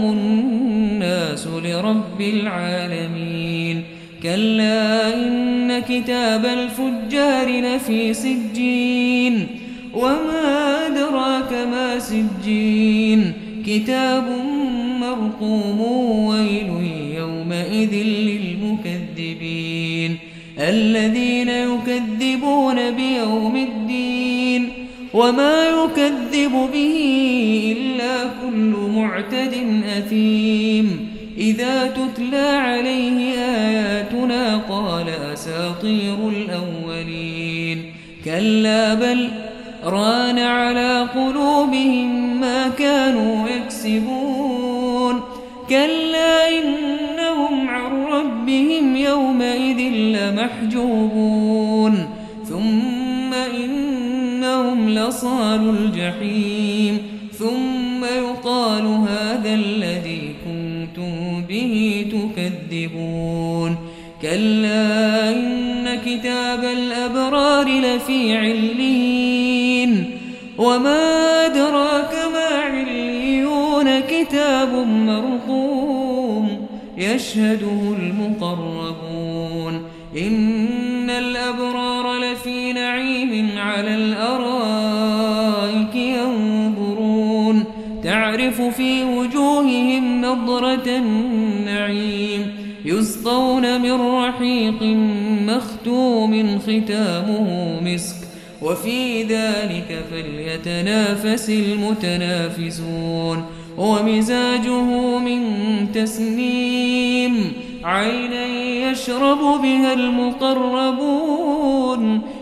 يقوم الناس لرب العالمين. كلا إن كتاب الفجار لفي سجين. وما أدراك ما سجين. كتاب مرقوم ويل يومئذ للمكذبين. الذين يكذبون بيوم الدين وما يكذب به إلا كل معتد أثيم. إذا تتلى عليه آياتنا قال أساطير الأولين. كلا بل ران على قلوبهم ما كانوا يكسبون. كلا إنهم عن ربهم يومئذ لمحجوبون. إنهم لصال الجحيم ثم يقال هذا الذي كنتم به تكذبون كلا إن كتاب الأبرار لفي علين وما أدراك ما عليون كتاب مرقوم يشهده المقربون إن تعرف في وجوههم نظرة النعيم يسقون من رحيق مختوم ختامه مسك وفي ذلك فليتنافس المتنافسون. ومزاجه من تسنيم عينا يشرب بها المقربون.